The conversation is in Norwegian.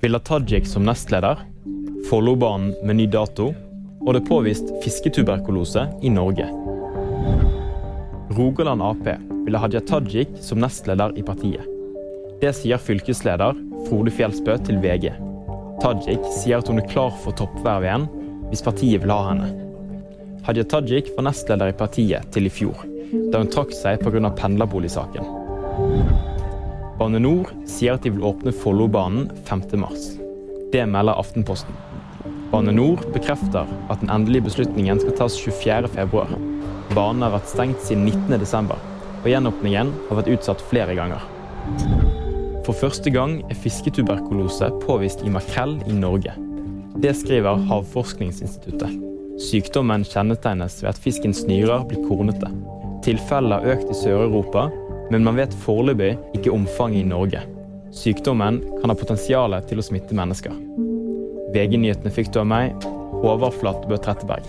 Villa Tajik som nestleder, Follobanen med ny dato, og det er påvist fisketuberkulose i Norge. Rogaland Ap ville Hadia Tajik som nestleder i partiet. Det sier fylkesleder Frode Fjelsbø til VG. Tajik sier at hun er klar for toppvervet igjen hvis partiet vil ha henne. Hadia Tajik var nestleder i partiet til i fjor, da hun trakk seg pga. pendlerboligsaken. Bane Nor sier at de vil åpne Follobanen 5.3. Det melder Aftenposten. Bane Nor bekrefter at den endelige beslutningen skal tas 24.2. Banen har vært stengt siden 19.12., og gjenåpningen har vært utsatt flere ganger. For første gang er fisketuberkulose påvist i makrell i Norge. Det skriver Havforskningsinstituttet. Sykdommen kjennetegnes ved at fiskens nyrer blir kornete. Tilfellet har økt i Sør-Europa, men man vet foreløpig ikke omfanget i Norge. Sykdommen kan ha potensial til å smitte mennesker. VG-nyhetene fikk du av meg, Håvard Flatbø Tretteberg.